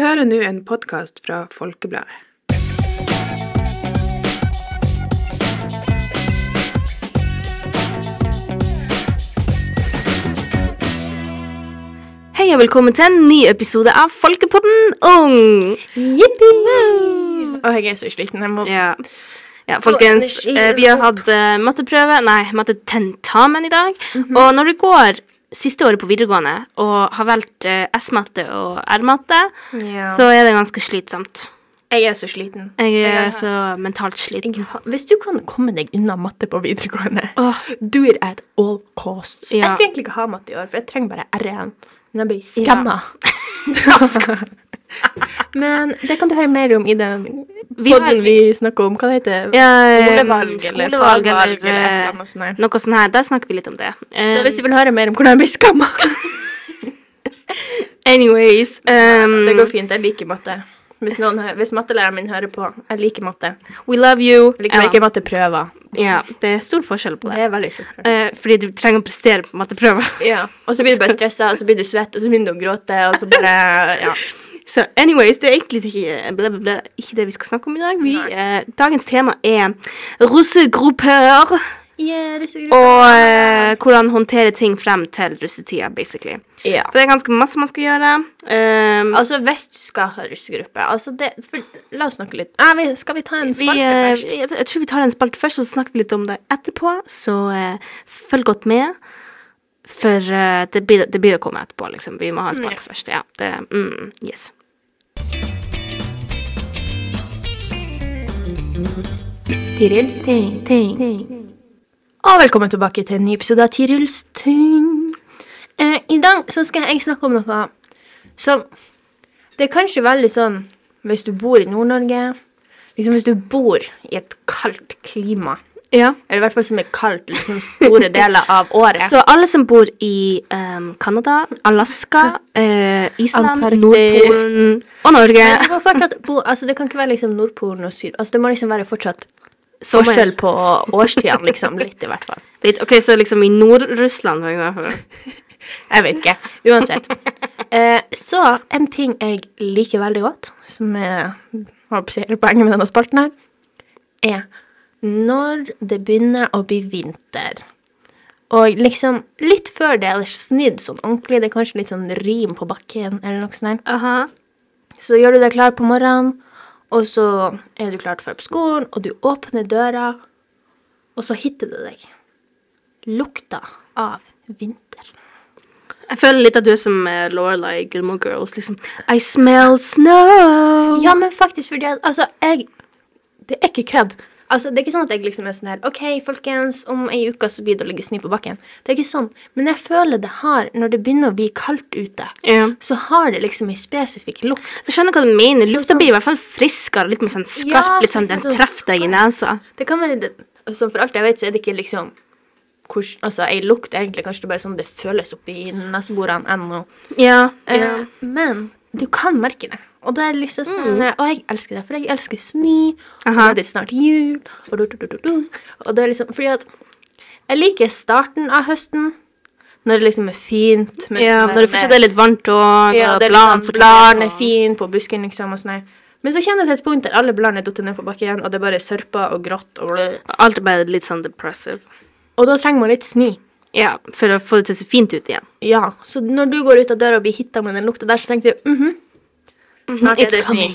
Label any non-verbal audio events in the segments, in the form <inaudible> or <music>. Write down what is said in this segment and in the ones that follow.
hører nå en podkast fra Folkebladet. Hei og velkommen til en ny episode av Folkepodden Ung. Jippi! Å, jeg er så sliten. Jeg må Ja, ja folkens. eh, vi har hatt eh, matteprøve, nei, mattetentamen i dag. Mhm. Og når du går siste året på videregående og har valgt eh, S-matte og R-matte, Ja. så er det ganske slitsomt. Jeg er så sliten. Jeg er Jeg så mentalt sliten. Jeg Hvis du kan komme deg unna matte på videregående, oh. do it at all costs. Ja. Jeg skulle egentlig ikke ha matte i år, for jeg trenger bare R1. Men jeg ble skamma. <laughs> <laughs> Men det kan du høre mer om i den podden vi snakker om. Hva det heter ja, Skolevalg eller skolevalg fagvalg eller, eller eller eh, sånt. noe sånt her. Der snakker vi litt om det. Så hvis du vil høre mer om hvordan blir skamma <laughs> anyways um, Det går fint. Jeg liker matte. Hvis, noen, hvis mattelæreren min hører på, jeg liker matte. We love you. Jeg liker Ja. ikke matteprøver. Ja, det er stor forskjell på Det det. er veldig stor Eh, fordi du trenger å prestere på matteprøver. Ja. Og så blir du bare stressa, og så blir du svett, og så begynner du å gråte, og så bare Ja. <laughs> Så anyways, det er egentlig ikke, ble, ble, ble, ikke det vi skal snakke om i dag. Vi, eh, dagens tema er russegrupper Yeah, og eh, hvordan håndtere ting frem til russetida, basically. ja. For det er ganske masse man skal gjøre. Um, Altså, hvis du skal ha russegruppe altså det, for, La oss snakke litt ah, vi, Skal vi ta en spalte eh, først? jeg, jeg tror vi tar en spalte først, og så snakker vi litt om det etterpå. Så eh, følg godt med. For uh, det, blir, det blir å komme etterpå, liksom. Vi må ha en Mm, spalte først. Ja, det, mm, yes. Tirils ting, ting. Og velkommen tilbake til en ny episode av Tirils ting. Uh, I dag så skal jeg snakke om noe som Det er kanskje veldig sånn hvis du bor i Nord-Norge Liksom hvis du bor i et kaldt klima, Ja. eller i hvert fall som er kaldt liksom store deler av året Så alle som bor i um, Canada, Alaska, uh, Island, Antarktis. Nordpolen og Norge det, fortsatt altså det kan ikke være liksom Nordpolen og Syd. Altså det må liksom være fortsatt Sommer. forskjell på årstidene, liksom. Litt, i hvert fall. <laughs> Litt, ok, så liksom i Nord-Russland. <laughs> Jeg vet ikke. Uansett. Uh, så en ting jeg liker veldig godt, som er poenget med denne spalten her, er når det begynner å bli vinter. Og liksom litt før det er snydd sånn ordentlig, det er kanskje litt sånn rim på bakken eller noe sånt. Uh -huh. Så gjør du deg klar på morgenen, og så er du klar til å dra på skolen, og du åpner døra, og så hitter det deg. Lukta av vinter. Jeg føler litt at du er som uh, i Gilmore Girls, liksom. I smell snow. Ja, men faktisk, fordi at altså, jeg Det er ikke kødd. Altså, Det er ikke sånn at jeg liksom er sånn her OK, folkens, om ei uke så blir det å ligge snø på bakken. Det er ikke sånn. Men jeg føler det har Når det begynner å bli kaldt ute, Ja. så har det liksom en spesifikk lukt. Jeg skjønner hva du mener. Lufta sånn- blir i hvert fall friskere, litt mer sånn skarp, Ja, litt sånn den sånn treffer deg i skarp. nesa. Det kan være det, altså, For alt jeg vet, så er det ikke liksom hvordan, altså, ei lukt egentlig kanskje det er bare sånn det føles oppi neseborene ennå. Ja. Eh, ja. men du kan merke det. Og da er det liksom sånn, og jeg elsker det, for jeg elsker snø, og det nå er det snart jul, og, du, du, du, og det er liksom, fordi at jeg liker starten av høsten, når det liksom er fint. ja når det fortsatt er litt varmt og, ja, bladene liksom, er fine på busken, liksom, og sånn. Men så kjenner jeg til et punkt der alle bladene er datt ned på bakken, igjen, og det er bare sørper og grått, og blø. Alt er bare litt sånn depressive. Og da trenger man litt snø. Ja, for å få det til å se fint ut igjen. Ja, så når du går ut av døra og blir hitta med den lukta der, så tenker du mhm, snart er It's det snø.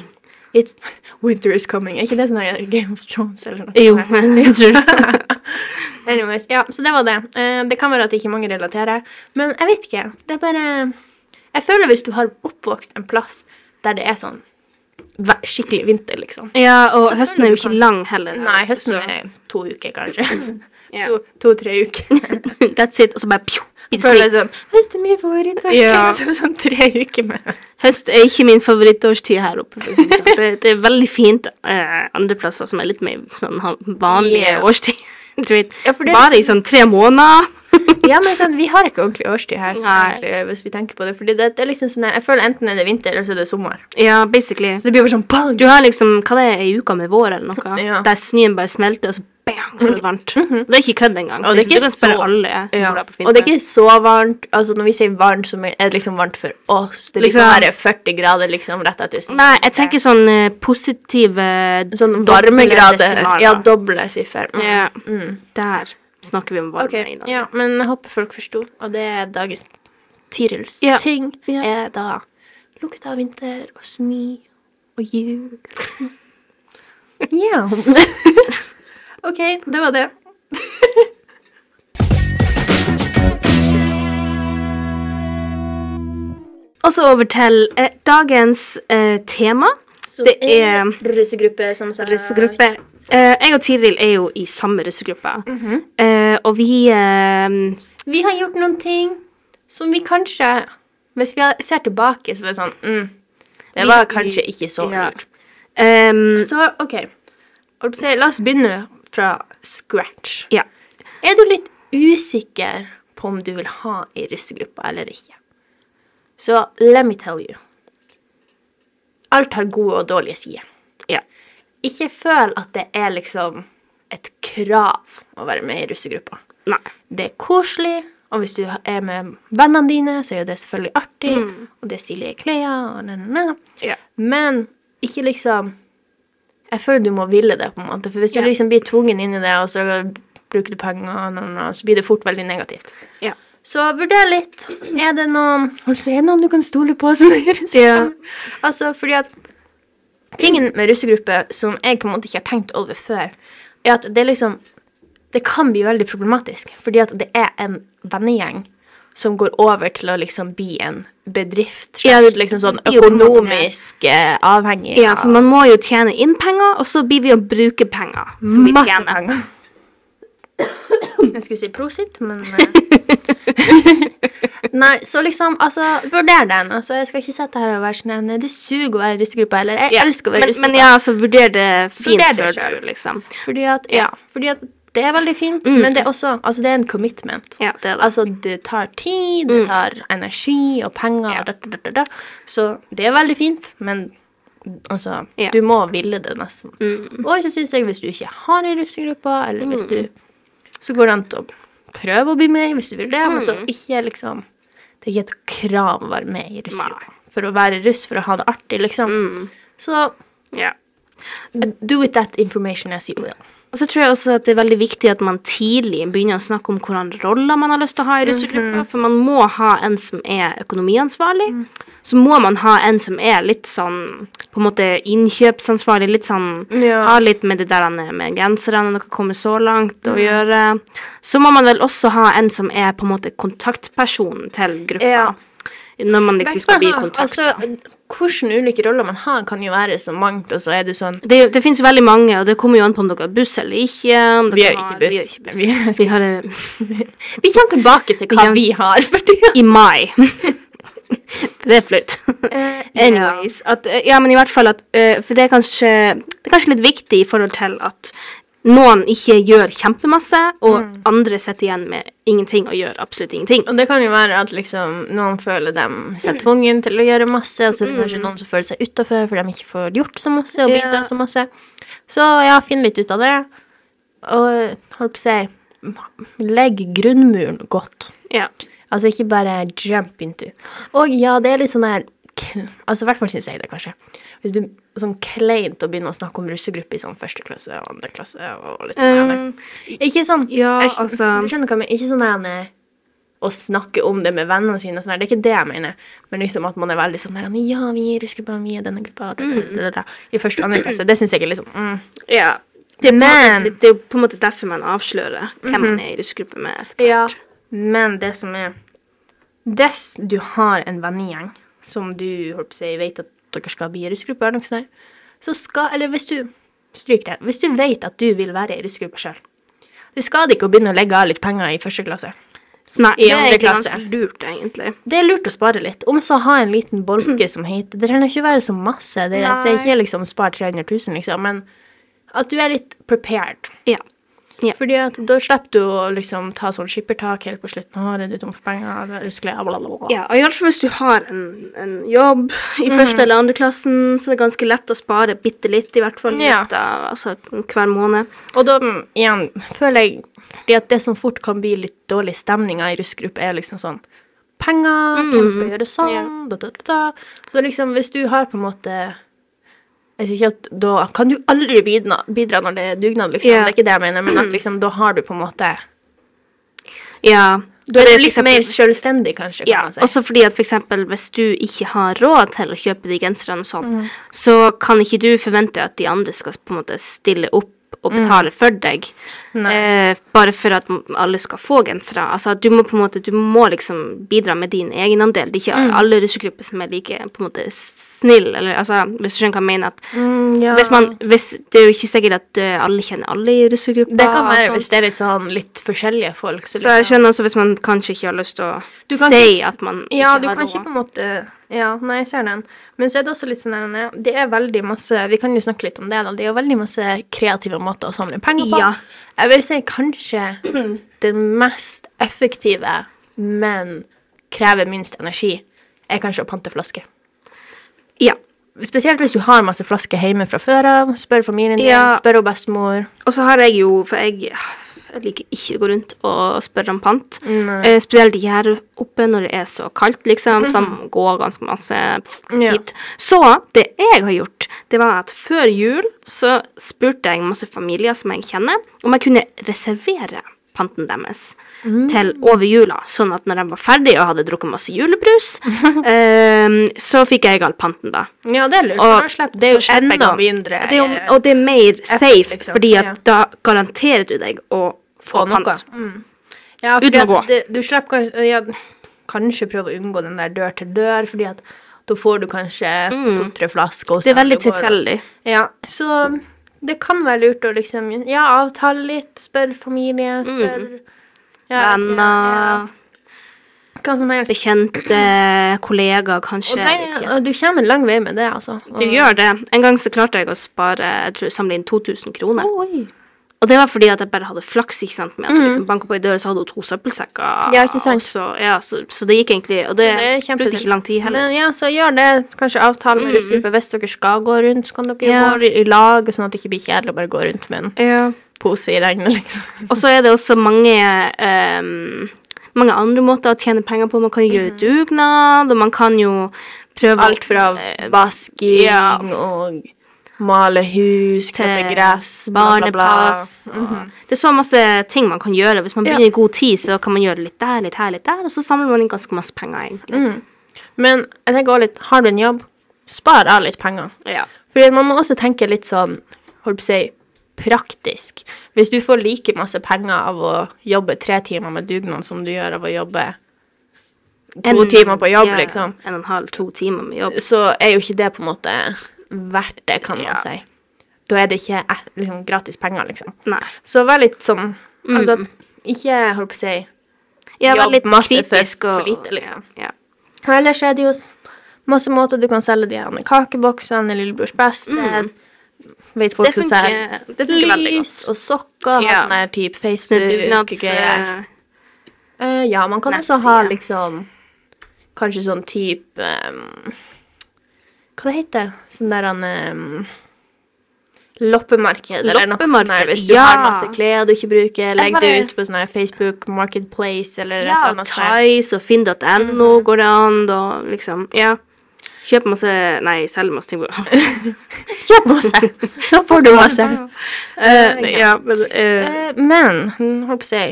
It's, winter is coming. Er ikke det sånn Game of Thrones eller noe? Jo, <laughs> jeg tror det. <laughs> Anyways, ja, så det var det. Uh, det kan være at ikke mange relaterer, men jeg vet ikke. Det er bare Jeg føler hvis du har oppvokst en plass der det er sånn skikkelig vinter, liksom. Ja, og Så høsten er jo ikke kan- lang heller. Nei, høsten så- er to uker, kanskje. <laughs> yeah. To-tre uker. That's it. Og så bare Jeg føler sånn Høst er min favorittårstid. Ja. <laughs> Så sånn tre uker med høst. Høst er ikke min favorittårstid her oppe. Det, sånn. det, er veldig fint eh, andre plasser som er litt mer sånn vanlige Yeah. årstid. <laughs> Ja, bare i liksom- sånn tre måneder. <laughs> Ja, men sånn, vi har ikke ordentlig årstid her, egentlig, hvis vi tenker på det. Fordi det, det er liksom sånn Jeg føler enten er det vinter, eller så er det sommer. Ja, basically. Så det blir bare sånn bang! Du har liksom, hva det er, ei uke med vår eller noe, Ja. der snøen bare smelter, og så bang, så er det varmt. Det er ikke kødd engang. Og det er ikke så- alle Ja. Og det er ikke så varmt. Altså Når vi sier varmt, så er det liksom varmt for oss. Det er liksom, Liksom- bare 40 grader liksom rett etter snitt. Nei, jeg tenker sånn eh, positive Sånn varmegrader. Ja, doble siffer. Mm. Ja, Mm. der snakker vi om varme okay. i dag. ja, men jeg håper folk forsto. Og det er dagens Tirils Ja. ting er da lukta av vinter og snø og jul. <laughs> ja. <laughs> OK, det var det. Og så over til eh, dagens eh, tema. Det er russegruppe, som sa russegruppe. Eh, jeg og Tiril er jo i samme russegruppe. Mhm. eh, og vi eh, Vi har gjort noen ting som vi kanskje Hvis vi ser tilbake, så er det sånn mm, Det Vi- var kanskje ikke så ja. Um, Så OK. La oss begynne fra scratch. Ja. Er du litt usikker på om du vil ha ei russegruppa eller ikke? Så let me tell you. Alt har gode og dårlige sider. Ja. Ikke føl at det er liksom et krav å være med i russegruppa. Nei. Det er koselig, og hvis du er med vennene dine, så er det selvfølgelig artig, Mm. og det er stilige klær, og na, na, na. Ja. Men ikke liksom Jeg føler du må ville det, på en måte. For hvis du Ja. liksom blir tvungen inn i det, og så bruker du penger, og noe så blir det fort veldig negativt. Ja. Så vurder litt. Er det noen altså, er det noen du kan stole på som gjør? Ja. Altså, fordi at Tingen med russegruppe som jeg på en måte ikke har tenkt over før, er at det liksom Det kan bli veldig problematisk, fordi at det er en vennegjeng som går over til å liksom bli en bedrift. Ja, det- liksom sånn økonomisk eh, avhengig ja, for man må jo tjene inn penger, og så blir vi å bruke penger som vi masse tjener. penger. Jeg skulle si prosit, men eh, <laughs> Nei, så liksom, altså, vurder den. Altså, jeg skal ikke sitte her og være sånn Det suger å være i russegruppa, eller jeg Ja, elsker å være i men, russegruppa. men ja, altså, vurder det fint Vurder det før du, liksom. Fordi at, ja, fordi at det er veldig fint, Mm. men det er også Altså, det er en commitment. Ja, det er det. Altså, det tar tid, det Mm. tar energi og penger Ja. og da, da, da, da. Så det er veldig fint, men altså Ja. Du må ville det nesten. Mm. Og så syns jeg hvis du ikke har ei russegruppe, eller hvis Mm. du Så går det an å prøve å bli med hvis du vil det, men så Mm. ikke liksom Det er ikke et krav å være med i russegruppa. For å være russ, for å ha det artig, liksom. Så Ja. do with that information as you will. Og så tror jeg også at det er veldig viktig at man tidlig begynner å snakke om hvilke roller man har lyst til å ha i russegruppa. Mhm. For man må ha en som er økonomiansvarlig. Mm. Så må man ha en som er litt sånn på en måte innkjøpsansvarlig. Litt sånn Ja. Ha litt med det der med genserne dere kommer så langt Mm. å gjøre. Så må man vel også ha en som er på en måte kontaktpersonen til gruppa. Ja. Når man liksom skal bli kontakta. Altså, hvilke ulike roller man har, kan jo være så mangt, og så er Det sånn det, det finnes jo veldig mange, og det kommer jo an på om dere har buss eller ikke. Om Vi har ikke Vi, buss. ikke buss. Vi, vi har <laughs> vi kommer tilbake til hva vi har i mai. <laughs> det er flaut. Eh, <laughs> Anyways. At, eh, ja, men i hvert fall at eh, For det er, kanskje, det er kanskje litt viktig i forhold til at noen ikke gjør kjempemasse, og Mm. andre sitter igjen med ingenting og gjør absolutt ingenting. Og det kan jo være at liksom, noen føler dem seg tvungen til å gjøre masse, og så er det kanskje Mm. noen som føler seg utafor fordi de ikke får gjort så masse og bidra så masse. Så ja, finn litt ut av det. Og holdt på å si Legg grunnmuren godt. Ja. Altså ikke bare jump into. Og ja, det er litt sånn kl- Altså i hvert fall syns jeg det, kanskje. Hvis du sånn kleint å begynne å snakke om russegruppe i sånn første klasse og andre klasse og litt sånn Um, Ikke sånn ja, jeg, altså- Du skjønner hva jeg mener? Ikke sånn der eh, å snakke om det med vennene sine og sånn. Det er ikke det jeg mener. Men liksom at man er veldig sånn der Ja, vi er russgruppa, vi er denne gruppa da, da, I første og andre klasse. Det syns jeg er litt sånn mm. ja. Det er, Men- det er jo på en måte derfor man avslører hvem man er i russegruppe med. etter hvert. Ja, men det som er Hvis du har en vennegjeng som du holdt på å si, vet at dere skal bli i russegruppe, eller noe sånt, så skal Eller hvis du Stryk det. Hvis du vet at du vil være i russegruppe sjøl, det skader ikke å begynne å legge av litt penger i første klasse. Nei, I det er egentlig ganske lurt, egentlig. Det er lurt å spare litt. Om så ha en liten bolke som heter Det trenger ikke være så masse. Det jeg sier Nei. ikke liksom spar 300 000, liksom, men at du er litt prepared. Ja. Ja. Fordi at da slipper du å liksom ta sånn skippertak helt på slutten. Har du tom for penger? eller skulle jeg- bla, bla, bla. Ja, og i hvert fall hvis du har en, en jobb i Mm. første eller andre klassen, så er det ganske lett å spare bitte litt, i hvert fall Ja. av altså, hver måned. Og da mm, igjen føler jeg fordi at det som fort kan bli litt dårlig stemning i russgruppe, er liksom sånn Penger, hvem skal gjøre sånn, da, da, da, da. Så liksom, hvis du har på en måte Jeg sier ikke at da kan du aldri bidra, bidra når det er dugnad, liksom. Yeah. Det er ikke det jeg mener, men at liksom, da har du på en måte Ja. Da er du litt mer selvstendig, kanskje, kan Ja, si. også fordi at for eksempel hvis du ikke har råd til å kjøpe de genserne og sånt, Mm. så kan ikke du forvente at de andre skal på en måte stille opp og betale for deg. Mm. Eh, bare for at alle skal få gensere. Altså, du må på en måte, du må liksom bidra med din egenandel. Det er ikke Mm. alle russegrupper som er like på en måte snille, eller altså, hvis du skjønner hva jeg mener. At Mm, ja. hvis man, hvis, det er jo ikke sikkert at uh, alle kjenner alle i russegruppa. Det kan være hvis det er litt sånn litt forskjellige folk. Så jeg skjønner også hvis man kanskje ikke har lyst til å si ikke- at man Ja, ikke du kan ikke på en måte Ja, nei, jeg ser den. Men så er det også litt sånn Det er veldig masse Vi kan jo snakke litt om det, da. Det er jo veldig masse kreative måter å samle penger på. Ja. Jeg vil si kanskje <clears throat> det mest effektive, men krever minst energi, er kanskje å pante flaske. Spesielt hvis du har masse flasker hjemme fra før av. Spør familien din, Ja. spør bestemor. Og så har jeg jo, for jeg, jeg liker ikke å gå rundt og spørre om pant. Eh, spesielt ikke her oppe når det er så kaldt, liksom. Så de går ganske masse Ja. Så det jeg har gjort, det var at før jul så spurte jeg masse familier som jeg kjenner, om jeg kunne reservere panten deres til over jula. Sånn at når de var ferdige og hadde drukket masse julebrus, um, <laughs> så fikk jeg all panten da. Ja, det er lurt. Og da slipper- Det er jo enda mindre Det jo, eh, og det er mer safe, liksom, fordi at ja. da garanterer du deg å få få pant. Mm. Ja, Uten å gå. Det, du slipper kanskje ja, Kanskje prøve å unngå den der dør til dør, fordi at da får du kanskje to-tre flasker. Mm. Det er veldig tilfeldig. Ja, så det kan være lurt å liksom Ja, avtale litt, spør familie, spør ja, Venner, ja, bekjente, kollegaer, kanskje. Og det, og du kommer en lang vei med det, altså. Og, Du gjør det. En gang så klarte jeg å spare jeg tror, samle inn 2000 kroner. Oi. Og det var fordi at jeg bare hadde flaks ikke sant, med at jeg liksom banka på i døra, så hadde hun to søppelsekker. Ja, ikke sant. Så, ja, så, så det gikk egentlig Og det, det brukte ikke lang tid heller. Men ja, så gjør det. Kanskje avtale med russegruppe. Hvis dere skal gå rundt, så kan dere Ja. gå i lag, sånn at det ikke blir kjedelig å bare gå rundt med en Ja. pose i regnet, liksom. <laughs> Og så er det også mange um, mange andre måter å tjene penger på. Man kan gjøre dugnad, og man kan jo prøve. Alt fra eh, vasking ja. og male hus, klippe gress, barnepass. Mm -hmm. Det er så masse ting man kan gjøre. Hvis man. Begynner i god tid, så kan man gjøre litt der, litt her, litt der, og så samler man inn ganske masse penger, egentlig. Mm. Men jeg tenker også litt, har du en jobb, spar av litt penger. Ja. Fordi man må også tenke litt sånn, holdt på å si, praktisk. Hvis du får like masse penger av å jobbe tre timer med dugnad som du gjør av å jobbe to En- timer på jobb, ja, liksom, En og en halv, to timer med jobb. så er jo ikke det på en måte verdt det, kan man Ja. si. Da er det ikke liksom, gratis penger, liksom. Nei. Så vær litt sånn Mm. Altså, ikke holdt på å si Ja, Jobb litt masse for- kritisk for og lite, liksom. Ja. Ellers er det jo masse måter du kan selge de her kakeboksene, Lillebrors beste. Mm. Vet folk som ser... selger det funker veldig lys og sokker. Ja. Ja. Sånn her type Facebook-greier. Eh, ja, man kan også ha liksom Kanskje sånn type um, Hva det heter Sånn der han um, Loppemarked, eller noe sånt. Hvis du ja. har masse klær du ikke bruker, legg bare- det ut på sånn Facebook Marketplace eller et eller annet. ja. Tice og finn.no går det an, da liksom Ja. Kjøp masse Nei, selg masse ting. <laughs> Kjøp masse! <laughs> Da får du masse. Uh, ja, men uh, uh, men holdt på å si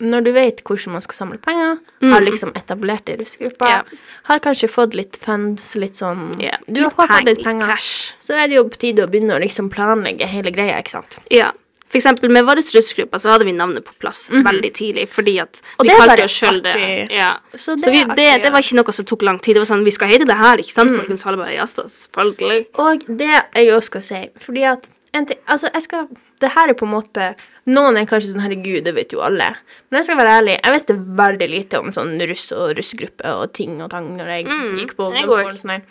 Når du vet hvordan man skal samle penger, har liksom etablert det i russegruppa, yeah. Har kanskje fått litt funds, litt sånn yeah. Du har fått litt penger. cash. Så er det jo på tide å begynne å liksom planlegge hele greia, ikke sant. Ja. For eksempel med vår russegruppe så hadde vi navnet på plass veldig tidlig, fordi at. Og vi kalte oss sjøl det. Ja. Så det Så vi, det, artig, det var ikke noe som tok lang tid. Det var sånn Vi skal hete det her, ikke Mm. sant, folkens? Alle bare Ja, selvfølgelig. Og det jeg også skal si, fordi at en ting, altså jeg skal, det her er på en måte Noen er kanskje sånn 'herregud, det vet jo alle'. Men jeg skal være ærlig, jeg visste veldig lite om sånn russ og russegruppe og ting og tang når jeg Mm, gikk på ungdomsskolen. Sånn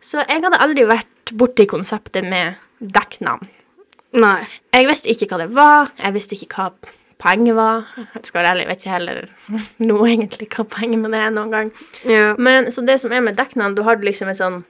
så jeg hadde aldri vært borti konseptet med dekknavn. Nei. Jeg visste ikke hva det var, jeg visste ikke hva poenget var. Jeg skal være ærlig, jeg vet ikke heller <laughs> nå egentlig hva poenget med det er noen gang. Ja. Men så det som er med dekknavn, du har liksom et sånn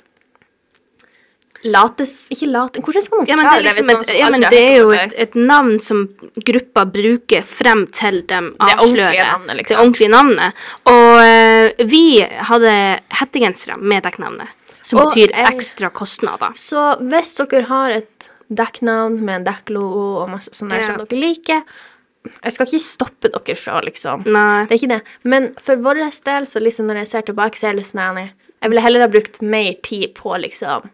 lates... Ikke late... Hvordan skal man Ja, det er, liksom et, ja, men det er jo et, et navn som gruppa bruker frem til de avslører Det ordentlige navnet, liksom. det ordentlige navnet. Og uh, vi hadde hettegensere med dekknavnet, som Og betyr ekstra kostnader. Så hvis dere har et dekknavn med en dekklogo og masse sånn der Ja. som dere liker Jeg skal ikke stoppe dere fra, liksom. Nei. Det er ikke det. Men for vår del, så liksom når jeg ser tilbake, så er det sånn Jeg ville heller ha brukt mer tid på liksom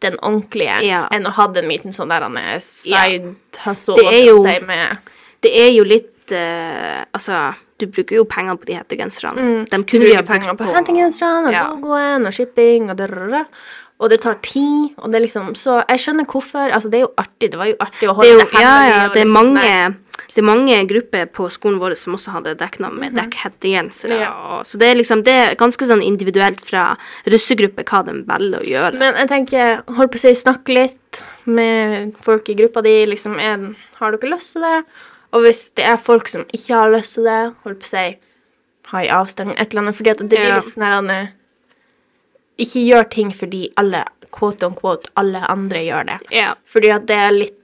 den ordentlige Ja. enn å ha en liten sånn der er side hustle Det er jo- Det er jo litt uh, Altså, du bruker jo penger på de hettegenserne. De kunne vi ha penger brukt på hentegenserne og Ja. logoen og shipping og drrrr. Og det tar tid, og det liksom Så jeg skjønner hvorfor. Altså, det er jo artig. Det var jo artig å holde det, jo, det ja, ja, det er liksom mange sånn det er mange grupper på skolen vår som også hadde dekknavn med dekkhettegensere. Mhm. Ja. Så det er liksom det er ganske sånn individuelt fra russegruppe hva de velger å gjøre. Men jeg tenker, holdt på å si, snakke litt med folk i gruppa di. Liksom, er, har dere lyst til det? Og hvis det er folk som ikke har lyst til det, holdt på å si, ha i avstand et eller annet. Fordi at det blir Ja. litt sånn her Ikke gjør ting fordi alle, quote on quote, alle andre gjør det. ja. Fordi at det er litt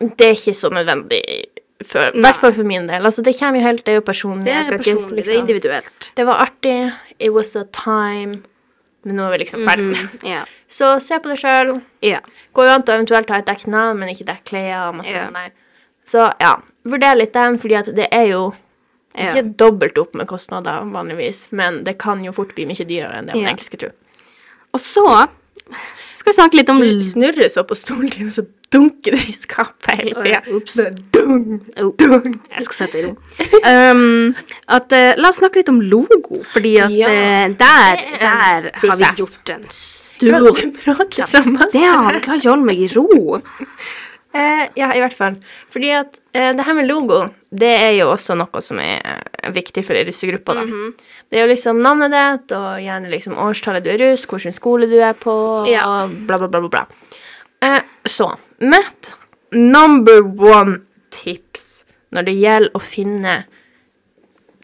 Det er ikke så nødvendig, i hvert fall for min del. Altså, det kommer jo helt Det er jo personlig. Det er personlig, ikke, personlig, det er liksom- individuelt. Det var artig. It was a time. Men nå er vi liksom ferdig. Mhm, Ja. Så se på deg sjøl. ja. Går jo an til å eventuelt ha et dekknavn, men ikke dekkklær og masse Ja. sånn der. Så ja, vurder litt den, fordi at det er jo ikke dobbelt opp med kostnader vanligvis, men det kan jo fort bli mye dyrere enn det man egentlig skulle tro. Og så skal vi snakke litt om Du snurrer så på stolen din, så dunker det i skapet hele tida. Ops. Dung, Oh, dung. jeg skal sette i ro. Um, at, uh, la oss snakke litt om logo, fordi at Ja, eh, der, er der har vi gjort en Du stor prater så masse. Det har jeg klarer ikke å holde meg i ro. Uh, ja, i hvert fall. Fordi at det her med logo, det er jo også noe som er eh, viktig for russegruppa, da. da. -hmm. Det er jo liksom navnet ditt, og gjerne liksom årstallet du er russ, hvilken skole du er på, Ja. og bla, bla, bla, bla. bla. Eh, så mitt number one tips når det gjelder å finne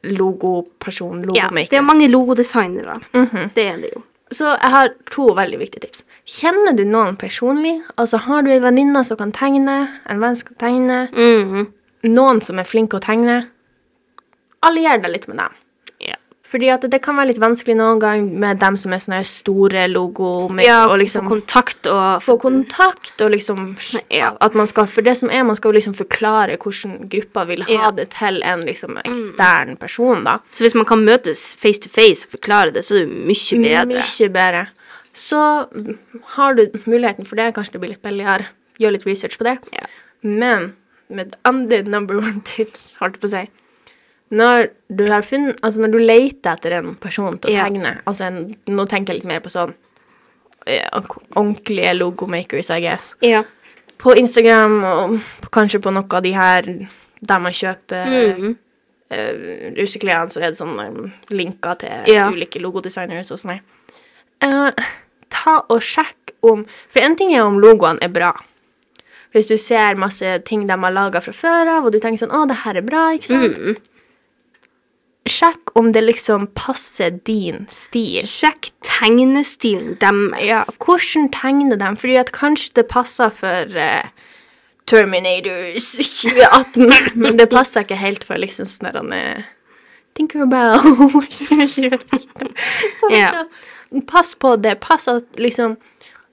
logoperson, logomaker Ja, det er mange logodesignere. Mhm. Det er det jo. Så jeg har to veldig viktige tips. Kjenner du noen personlig? Altså Har du en venninne som kan tegne, en venn som kan tegne, Mhm. noen som er flink å tegne? Allier deg litt med dem. Fordi at det kan være litt vanskelig noen gang med dem som er sånne store logo, med, ja, og liksom få kontakt og få kontakt og liksom Ja. At man skal For det som er, man skal jo liksom forklare hvordan gruppa vil ha Ja. det til en liksom ekstern person, da. Så hvis man kan møtes face to face og forklare det, så er det mye bedre. Mye bedre. Så mm, har du muligheten for det, kanskje det blir litt billigere, gjør litt research på det. Ja. Men med andre number one tips, holdt jeg på å si Når du har funnet Altså når du leter etter en person til å Ja. tegne altså en, Nå tenker jeg litt mer på sånn eh, ordentlige logomakers, I guess. Ja. På Instagram og kanskje på noe av de her der man kjøper mm. uh, russeklærne, så er det sånne um, linker til Ja. ulike logodesigners og sånn. Uh, ta og sjekk om For en ting er om logoene er bra. Hvis du ser masse ting de har laga fra før av, og du tenker sånn 'Å, det her er bra', ikke sant? Mhm. Sjekk om det liksom passer din stil. Sjekk tegnestilen deres. Ja, hvordan tegner de? Fordi at kanskje det passer for uh, Terminators <laughs> 2018, men det passer ikke helt for liksom sånn der er Tinkerbell 2024. <laughs> Så liksom, pass på det. Pass at liksom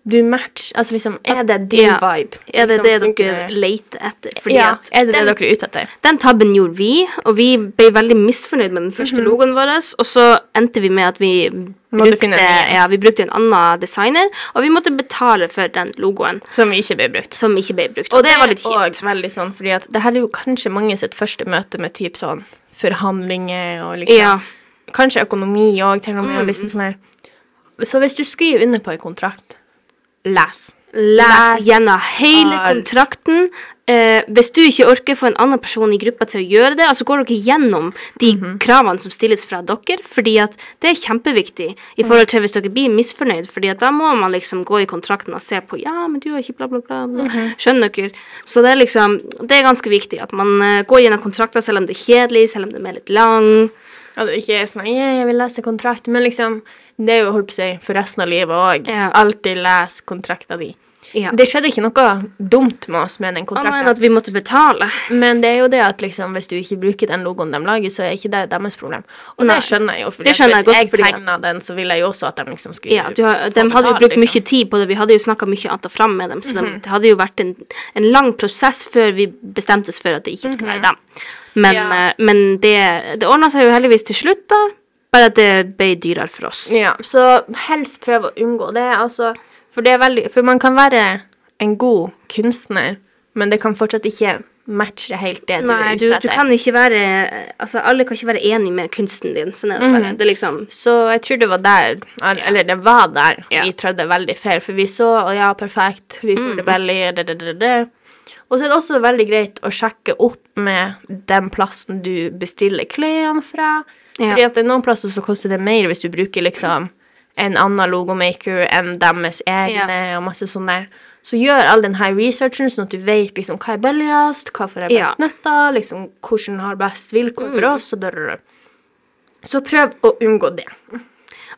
du match Altså liksom, er det din Ja. vibe? Er det Liksom, det dere leter etter? Ja, er det den, det dere er ute etter? den tabben gjorde vi, og vi ble veldig misfornøyd med den første logoen vår. Og så endte vi med at vi brukte, ja, vi brukte en annen designer, og vi måtte betale for den logoen Som ikke ble brukt. som ikke ble brukt. Og, det, var litt kjipt. Veldig sånn, fordi at det her er jo kanskje mange sitt første møte med typ sånn forhandlinger og liksom Ja. Kanskje økonomi òg, til og med. Mm. liksom sånn her. Så hvis du skriver under på en kontrakt, les. Les gjennom hele kontrakten. Eh, hvis du ikke orker få en annen person i gruppa til å gjøre det, altså går dere gjennom de Mhm. kravene som stilles fra dere, fordi at det er kjempeviktig i Mm. forhold til hvis dere blir misfornøyd, fordi at da må man liksom gå i kontrakten og se på ja, men du har ikke bla, bla, bla. bla. Mhm. Skjønner dere? Så det er liksom, det er ganske viktig at man eh, går gjennom kontrakter selv om det er kjedelig, selv om den er litt lang. At det ikke er sånn «Ja, jeg vil lese kontrakt, men liksom Det er jo holdt på å si for resten av livet òg. Ja. Alltid les kontrakta di. Ja. Det skjedde ikke noe dumt med oss med den Annet kontrakten. at vi måtte betale. Men det er jo det at liksom, hvis du ikke bruker den logoen de lager, så er ikke det deres problem. Og Nei. det skjønner jeg jo. For Det skjønner jeg hvis jeg tegna den, så ville jeg jo også at de liksom skulle Ja, du har, de hadde jo brukt liksom. mye tid på det. Vi hadde jo snakka mye annet fram med dem, så de, det hadde jo vært en, en lang prosess før vi bestemte oss for at det ikke skulle være dem. Men, Ja. eh, men det, det ordna seg jo heldigvis til slutt, da. Bare at det ble dyrere for oss. Ja, så helst prøve å unngå det, altså. For det veldig For man kan være en god kunstner, men det kan fortsatt ikke matche helt det du Nei, du, du kan ikke være Altså, alle kan ikke være enig med kunsten din. Sånn er det bare. Det er liksom Så jeg tror det var der, eller det var der, Ja. vi trødde veldig feil. For vi så, og ja, perfekt, vi får det veldig det, det, det, det. Og så er det også veldig greit å sjekke opp med den plassen du bestiller klærne fra. Ja. Fordi at det er noen plasser så koster det mer hvis du bruker liksom en annen logomaker enn deres egne, og masse sånn der. Så gjør all den her researchen, sånn at du vet liksom hva er billigst, hva får jeg Ja. best nytte av, liksom hvordan har best vilkår Mm. for oss, og. Så prøv å unngå det.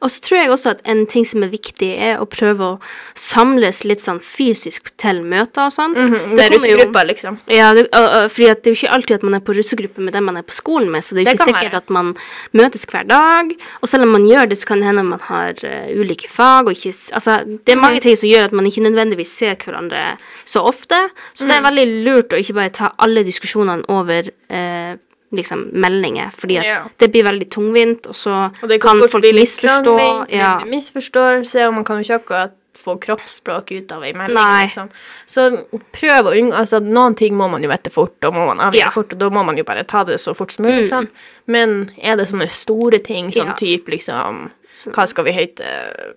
Og så tror jeg også at en ting som er viktig, er å prøve å samles litt sånn fysisk til møter og sånt. Det er kommer russegruppa, liksom. Ja, det, fordi det er jo ikke alltid at man er på russegruppe med dem man er på skolen med, så det er jo ikke sikkert være. at man møtes hver dag. Og selv om man gjør det, så kan det hende man har uh, ulike fag og ikke Altså, det er mange mange ting som gjør at man ikke nødvendigvis ser hverandre så ofte. Så det er Mhm. veldig lurt å ikke bare ta alle diskusjonene over eh, liksom meldinger, fordi at Ja. det blir veldig tungvint, og så Og kan folk misforstå. krangling, Ja. Misforståelse, og man kan jo ikke akkurat få kroppsspråk ut av ei melding. Liksom. Så prøv å unngå altså, Noen ting må man jo vite fort, og må man avgjøre Ja. fort, og da må man jo bare ta det så fort som mulig. Mm. Sånn. Men er det sånne store ting, sånn Ja. type liksom Hva skal vi hete?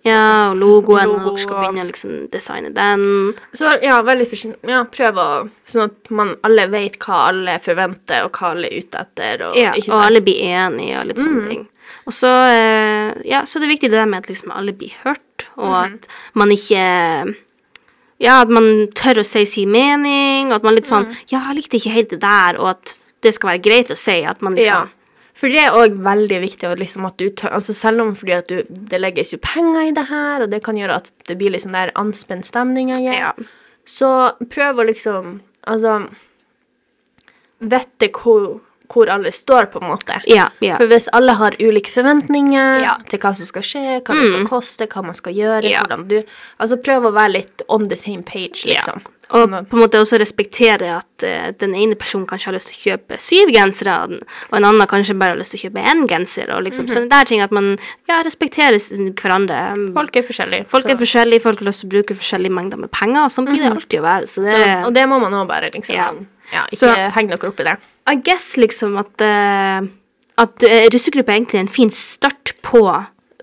Ja, og logoen, og Logo dere skal begynne å liksom designe den. Så ja, veldig. Ja, prøv å Sånn at man alle vet hva alle forventer, og hva alle er ute etter. Og, Ja, og alle blir enige og litt sånne ting. Og så, eh, ja, så det er viktig det der med at liksom alle blir hørt, og at man ikke Ja, at man tør å si sin mening, og at man litt sånn Ja, jeg likte ikke helt det der, og at det skal være greit å si at man liksom Ja. For det er òg veldig viktig liksom at du altså Selv om fordi at du, det legges jo penger i det her, og det kan gjøre at det blir litt sånn der anspent stemning, Ja. så prøv å liksom Altså Vite hvor, hvor alle står, på en måte. Ja, ja. For hvis alle har ulike forventninger til hva som skal skje, hva det skal Mm. koste, hva man skal gjøre, hvordan du Altså prøv å være litt on the same page, Ja. Og Sånn på en måte også respektere at uh, den ene personen kanskje har lyst til å kjøpe syv gensere, og en annen kanskje bare har lyst til å kjøpe én genser. Og liksom, Så sånne der ting at man ja, respekterer hverandre. Folk er forskjellige. Folk er forskjellige, folk har lyst til å bruke forskjellige mengder med penger, og sånn blir det alltid å være. Så det så, Og det må man òg bare liksom Ja. ja. ikke Så- henge dere opp i det. I guess liksom at uh, At uh, russegruppe er egentlig en fin start på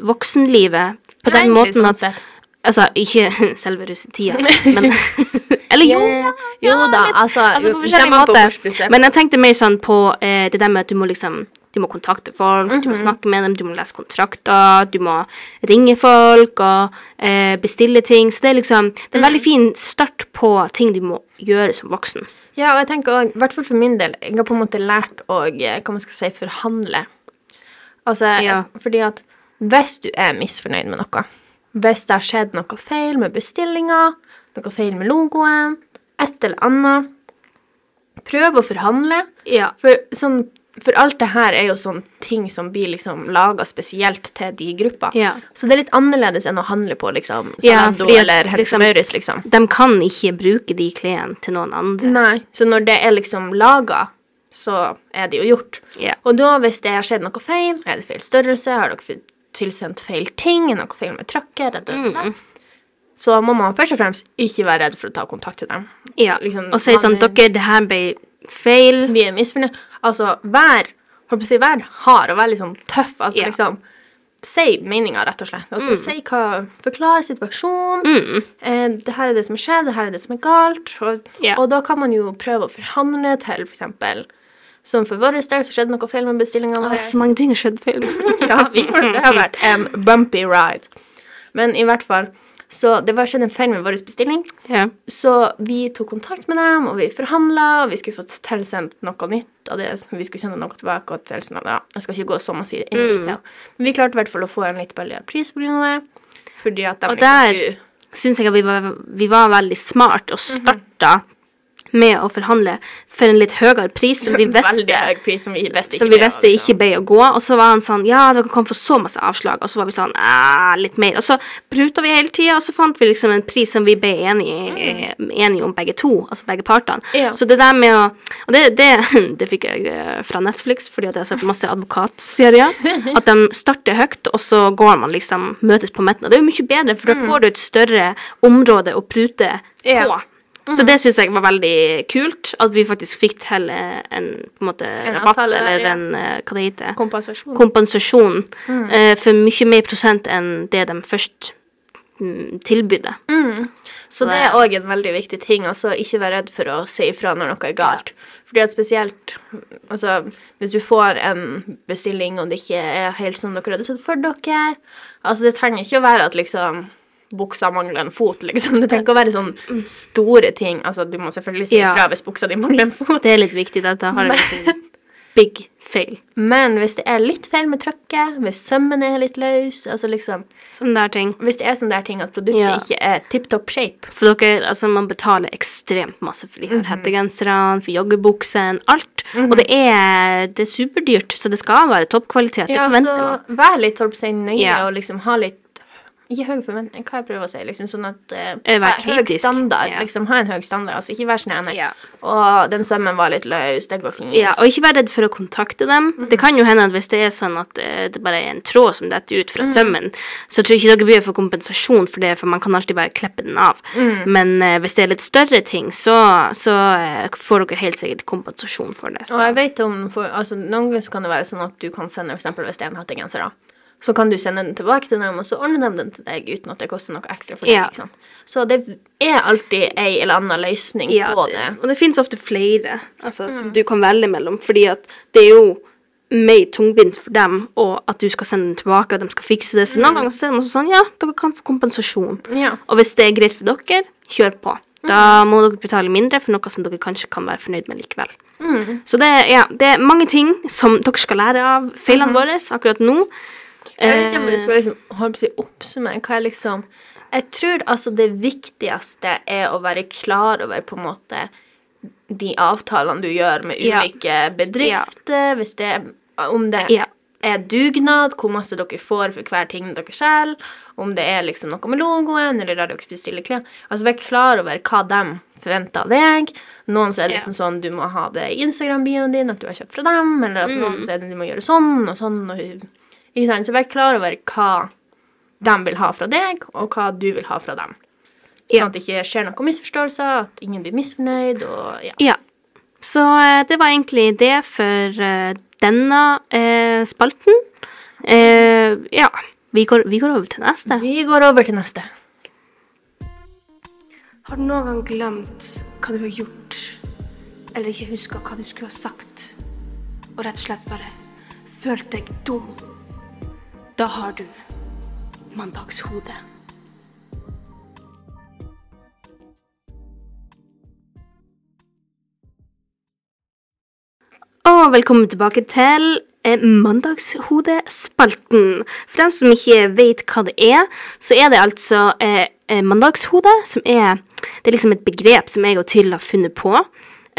voksenlivet. På den måten sånn at. Altså, ikke <laughs> selve russetida, <laughs> men <laughs> Eller jo, Yeah. Jo da, altså, altså på forskjellige måter. Men jeg tenkte mer sånn på eh, det der med at du må liksom Du må kontakte folk, du må Mhm. snakke med dem, du må lese kontrakter, du må ringe folk og eh, bestille ting. Så det er liksom Det er en Mhm. veldig fin start på ting du må gjøre som voksen. Ja, og jeg tenker også, i hvert fall for min del, jeg har på en måte lært å, eh, hva man skal si, forhandle. Altså, Ja. fordi at hvis du er misfornøyd med noe, hvis det har skjedd noe feil med bestillinga, noe feil med logoen, et eller annet, prøv å forhandle. Ja. For, sånn, for alt det her er jo sånn ting som blir liksom laga spesielt til de gruppa. Ja. Så det er litt annerledes enn å handle på liksom Ja, fordi at eller liksom- Mauritz, liksom. De kan ikke bruke de klærne til noen andre. Nei, så når det er liksom laga, så er det jo gjort. Ja. Og da, hvis det har skjedd noe feil, er det feil størrelse, har dere tilsendt feil ting, noe feil med da, Mm. så må man først og fremst ikke være redd for å ta kontakt til dem. Ja, Liksom, og si sånn Dere, det her ble feil. Vi er misfornøyd. Altså, vær, holdt på å si, vær hard og vær sånn tøff. Altså, Ja. liksom, si meninga, rett og slett. Altså si hva Forklare situasjonen. Mm. Eh, det her er det som har skjedd, det her er det som er galt. Og, Ja. og da kan man jo prøve å forhandle til, for eksempel Som for vår del så skjedde noe feil med bestillinga vår. så mange ting har skjedd feil. <laughs> ja, det. Det har vært en bumpy ride. Men i hvert fall Så det var skjedd en feil med vår bestilling. Yeah. Så vi tok kontakt med dem, og vi forhandla, vi skulle fått tilsendt noe nytt av det. Vi skulle sende noe tilbake. og til sånn, ja, Jeg skal ikke gå så massivt inn i Mm. Men vi klarte i hvert fall å få en litt billigere pris av det. Fordi at de Og der- Syns jeg at vi var, vi var veldig smart og starta med å forhandle for en litt høyere pris som vi <laughs> visste pris som vi visste ikke vi av, ikke ble å gå. Og så var han sånn Ja, dere kan få så masse avslag. Og så var vi sånn Litt mer. Og så pruta vi hele tida, og så fant vi liksom en pris som vi ble enige, enige om begge to. Altså begge partene. Ja. Så det der med å Og det, det, <laughs> det fikk jeg eh, fra Netflix, fordi at jeg har sett masse advokatserier. <laughs> At de starter høyt, og så går man liksom møtes på midten. Og det er jo mye bedre, for da får du et større område å prute på. Ja. Så det syns jeg var veldig kult, at vi faktisk fikk til en på en måte en rabatt, avtale eller ja. en eh, Hva det heter kompensasjon. Kompensasjon Mm. uh, for mye mer prosent enn det de først mm, tilbydde. Så det er òg en veldig viktig ting. altså Ikke være redd for å si ifra når noe er galt. Fordi at spesielt altså, hvis du får en bestilling, og det ikke er helt som dere hadde sett for dere altså Det trenger ikke å være at liksom buksa mangler en fot, liksom. Det trenger ikke å være sånne store ting. Altså, du må selvfølgelig si Ja. hvis buksa di mangler en fot. Det er litt viktig. dette har jeg en big fail. Men hvis det er litt feil med trykket, hvis sømmen er litt løs, altså liksom Sånne der ting. Hvis det er sånne der ting at produktet Ja. ikke er tipp topp shape For dere, altså man betaler ekstremt masse for de her hettegenserne, for joggebuksene, alt. Og det er, det er superdyrt, så det skal være toppkvalitet. Ja, så vær litt si nøye Ja. og liksom ha litt Ikke høy forventning, hva jeg prøver å si, liksom sånn at Eh, Høy standard. ja. Liksom ha en høy standard, altså ikke vær sånn. Ja. Og den sømmen var litt løs, det går fint. Ja, og ikke vær redd for å kontakte dem. Det kan jo hende at hvis det er sånn at eh, det bare er en tråd som detter ut fra sømmen, så tror jeg ikke dere blir for kompensasjon for det, for man kan alltid bare klippe den av. Men eh, hvis det er litt større ting, så, så eh, får dere helt sikkert kompensasjon for det. Og jeg vet om, for, altså Noen ganger så kan det være sånn at du kan sende, eksempel hvis det er en hettegenser, da. Så kan du sende den tilbake til dem, og så ordner de den til deg uten at det koster noe ekstra for deg. Ja. sant? Så det er alltid ei eller annen løsning Ja, på det, og det finnes ofte flere altså, som du kan velge mellom, fordi at det er jo mer tungvint for dem og at du skal sende den tilbake, og de skal fikse det. Så noen ganger så er de også sånn, ja, dere kan få kompensasjon. Ja. Og hvis det er greit for dere, kjør på. Da må dere betale mindre for noe som dere kanskje kan være fornøyd med likevel. Så det, ja, det er mange ting som dere skal lære av feilene våre akkurat nå. Jeg vet ikke om jeg Eh, skal liksom, si oppsummere hva er liksom Jeg tror altså det viktigste er å være klar over på en måte de avtalene du gjør med Ja. ulike bedrifter, hvis det er Om det Ja. er dugnad, hvor masse dere får for hver ting dere selger, om det er liksom noe med logoen, eller der dere bestiller klær. Altså vær klar over hva de forventer av deg. Noen så er det Ja. liksom sånn du må ha det i Instagram-bioen din, at du har kjøpt fra dem, eller at noen så er det du må gjøre sånn og sånn. Og, ikke sant? Så vær klar over hva de vil ha fra deg, og hva du vil ha fra dem. Sånn Ja. at det ikke skjer noen misforståelser, at ingen blir misfornøyd, og ja. Ja. Så eh, det var egentlig det for eh, denne eh, spalten. Eh, ja. Vi går, vi går over til neste. Vi går over til neste. Har du noen gang glemt hva du har gjort, eller ikke huska hva du skulle ha sagt, og rett og slett bare følt deg dum? Da har du mandagshodet. Og velkommen tilbake til eh, Mandagshodespalten. For dem som ikke vet hva det er, så er det altså eh, eh, mandagshode, som er Det er liksom et begrep som jeg og Tyll har funnet på.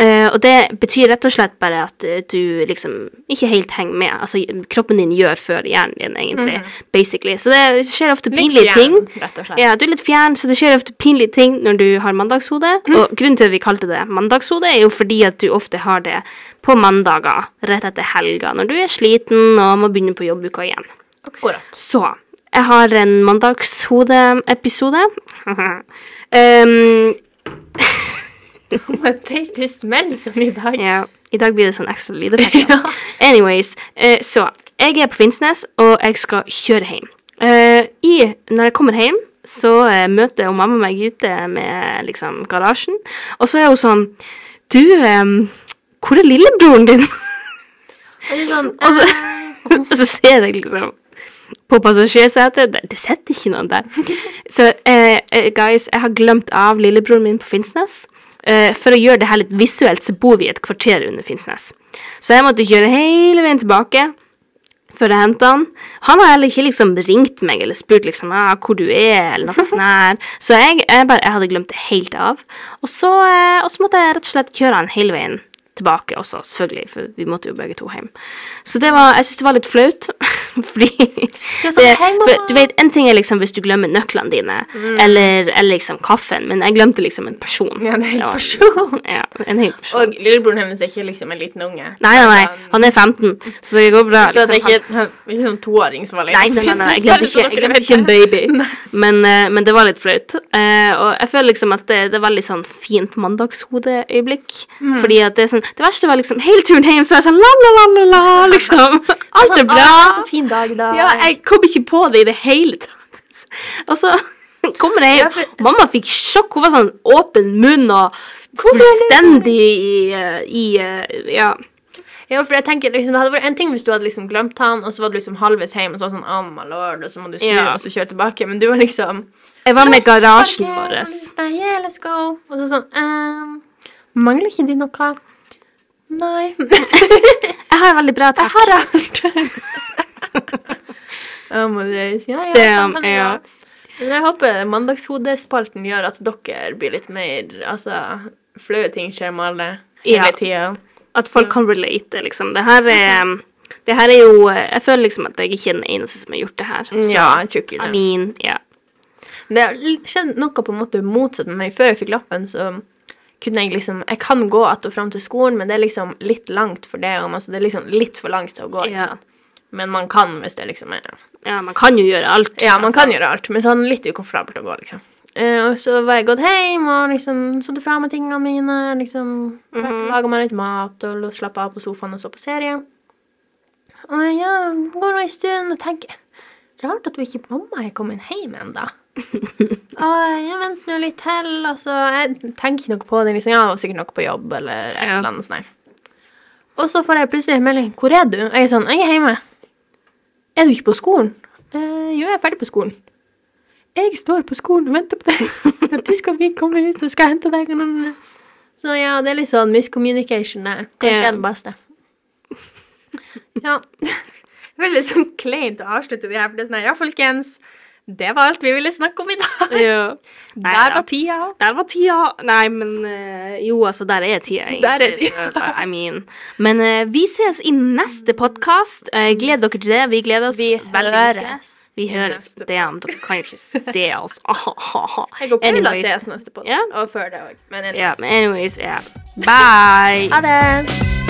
Eh, og det betyr rett og slett bare at eh, du liksom ikke helt henger med. Altså kroppen din gjør før hjernen din, egentlig. Basically. Så det skjer ofte. Pinlige ting. rett og slett. Ja, du er litt fjern, så det skjer ofte pinlige ting når du har mandagshode. Og grunnen til at vi kalte det mandagshode, er jo fordi at du ofte har det på mandager rett etter helga, når du er sliten og må begynne på jobbuka igjen. Akkurat. Så jeg har en mandagshodeepisode. um, <laughs> <laughs> My face to smell som i dag. ja, I dag blir det sånn ekstra lydeffekter. <laughs> Anyways, eh, så jeg er på Finnsnes, og jeg skal kjøre hjem. Eh, i, når jeg kommer hjem, så eh, møter hun mamma meg ute med liksom garasjen, og så er hun sånn Du, eh, hvor er lillebroren din? Og sånn, Og så, <laughs> og så ser jeg liksom på passasjersetet det, det sitter ikke noen der. <laughs> Så eh, eh, guys, jeg har glemt av lillebroren min på Finnsnes. Eh, for å gjøre det her litt visuelt, så bor vi et kvarter under Finnsnes. Så jeg måtte kjøre hele veien tilbake før jeg hente han. Han har heller ikke liksom ringt meg eller spurt liksom ah, hvor du er, eller noe sånt her. Så jeg, jeg, bare, jeg hadde glemt det helt av. Og så, eh, og så måtte jeg rett og slett kjøre han hele veien tilbake også, selvfølgelig, for vi måtte jo begge to hjem. Så det var, jeg synes det var litt flaut, <laughs> fordi er sånn, det, for, Du vet, en ting er liksom hvis du glemmer nøklene dine, eller, eller liksom kaffen, men jeg glemte liksom en person. Mm. Ja, en hel person. <laughs> Ja, en hel person. Og lillebroren hennes er ikke liksom en liten unge. Nei, nei, nei, han er 15, så det går bra. Så det er liksom. ikke han- ikke sånn toåring som var Nei, nei, nei, nei, jeg glemte ikke, jeg glemte ikke en baby. Men, eh, men det var litt flaut. Eh, og jeg føler liksom at det, det er veldig sånn fint mandagshodeøyeblikk. Mm. Fordi at det er sånn Det verste var liksom hele turen hjem, så var jeg sånn la-la-la-la, liksom. <laughs> <laughs> Alt er bra. Så fin dag da. Ja, jeg kom ikke på det i det hele tatt. <laughs> Og så kommer jeg hjem, mamma fikk sjokk. Hun var sånn åpen munn og fullstendig i, eh, i eh, Ja. Ja, for jeg tenker liksom, Det hadde vært en ting hvis du hadde liksom glemt han, og så var du liksom halvveis hjemme, og så var det sånn oh my lord, og så må du snu, Ja. og så kjøre tilbake. Men du var liksom Jeg var med «Let's garasjen vår. Yeah, let's go. Og så sånn ehm, Mangler ikke du noe? Nei. <laughs> Jeg har veldig bra takk. Jeg har alt. <laughs> Ja, må si, ja, ja, Det, ja. Men jeg håper mandagshodespalten gjør at dere blir litt mer Altså, flaue ting skjer med alle hele Ja. tida. At folk kan relate, liksom. Det her er det her er jo Jeg føler liksom at jeg ikke er den eneste som har gjort det her. Så, Ja, jeg tror ikke I mean, ja. Det har l- skjedd noe på en måte motsatt med meg. Før jeg fikk lappen, så kunne jeg liksom Jeg kan gå att og fram til skolen, men det er liksom litt langt for det. Og det er liksom litt for langt å gå. Ja. Men man kan hvis det liksom er ja, man kan jo gjøre alt. Ja, man altså. kan gjøre alt, men sånn litt ukomfortabelt å gå, liksom. Uh, og så var jeg gått hjem og liksom satt fra meg tingene mine. liksom mm -hmm. Laga meg litt mat og slappa av på sofaen og så på serie. Og ja, går nå en stund og tenker Rart at vi ikke mamma er kommet hjem ennå. Og jeg venter nå litt til, og så Jeg tenker ikke noe på det. liksom, det var sikkert noe på jobb eller et eller annet Sånn. Og så får jeg plutselig en melding. 'Hvor er du?' Jeg er sånn 'Jeg er hjemme'. 'Er du ikke på skolen?' Eh, 'Jo, jeg er ferdig på skolen'. Jeg står på skolen og venter på deg. At <laughs> du skal vi komme ut og skal hente deg. Så ja, det er litt sånn miscommunication der. Kanskje er det beste. Ja. <laughs> Veldig sånn kleint å avslutte det her. For det er sånn, her, ja, folkens. Det var alt vi ville snakke om i dag. <laughs> Ja. Nei, Der var tida. Der var tida Nei, men uh, Jo, altså, der er tida, egentlig. Der er <laughs> tida. så, <laughs> I mean. Men uh, vi ses i neste podkast. gled dere til det. Vi gleder oss Vi veldig mye. høres Vi høres. Damn, dere kan jo ikke se oss. Jeg og Paula Anyways. ses neste podkast. Yeah. Og før det òg. Men anyways. Ja, men anyways, ja. Bye. Ha det.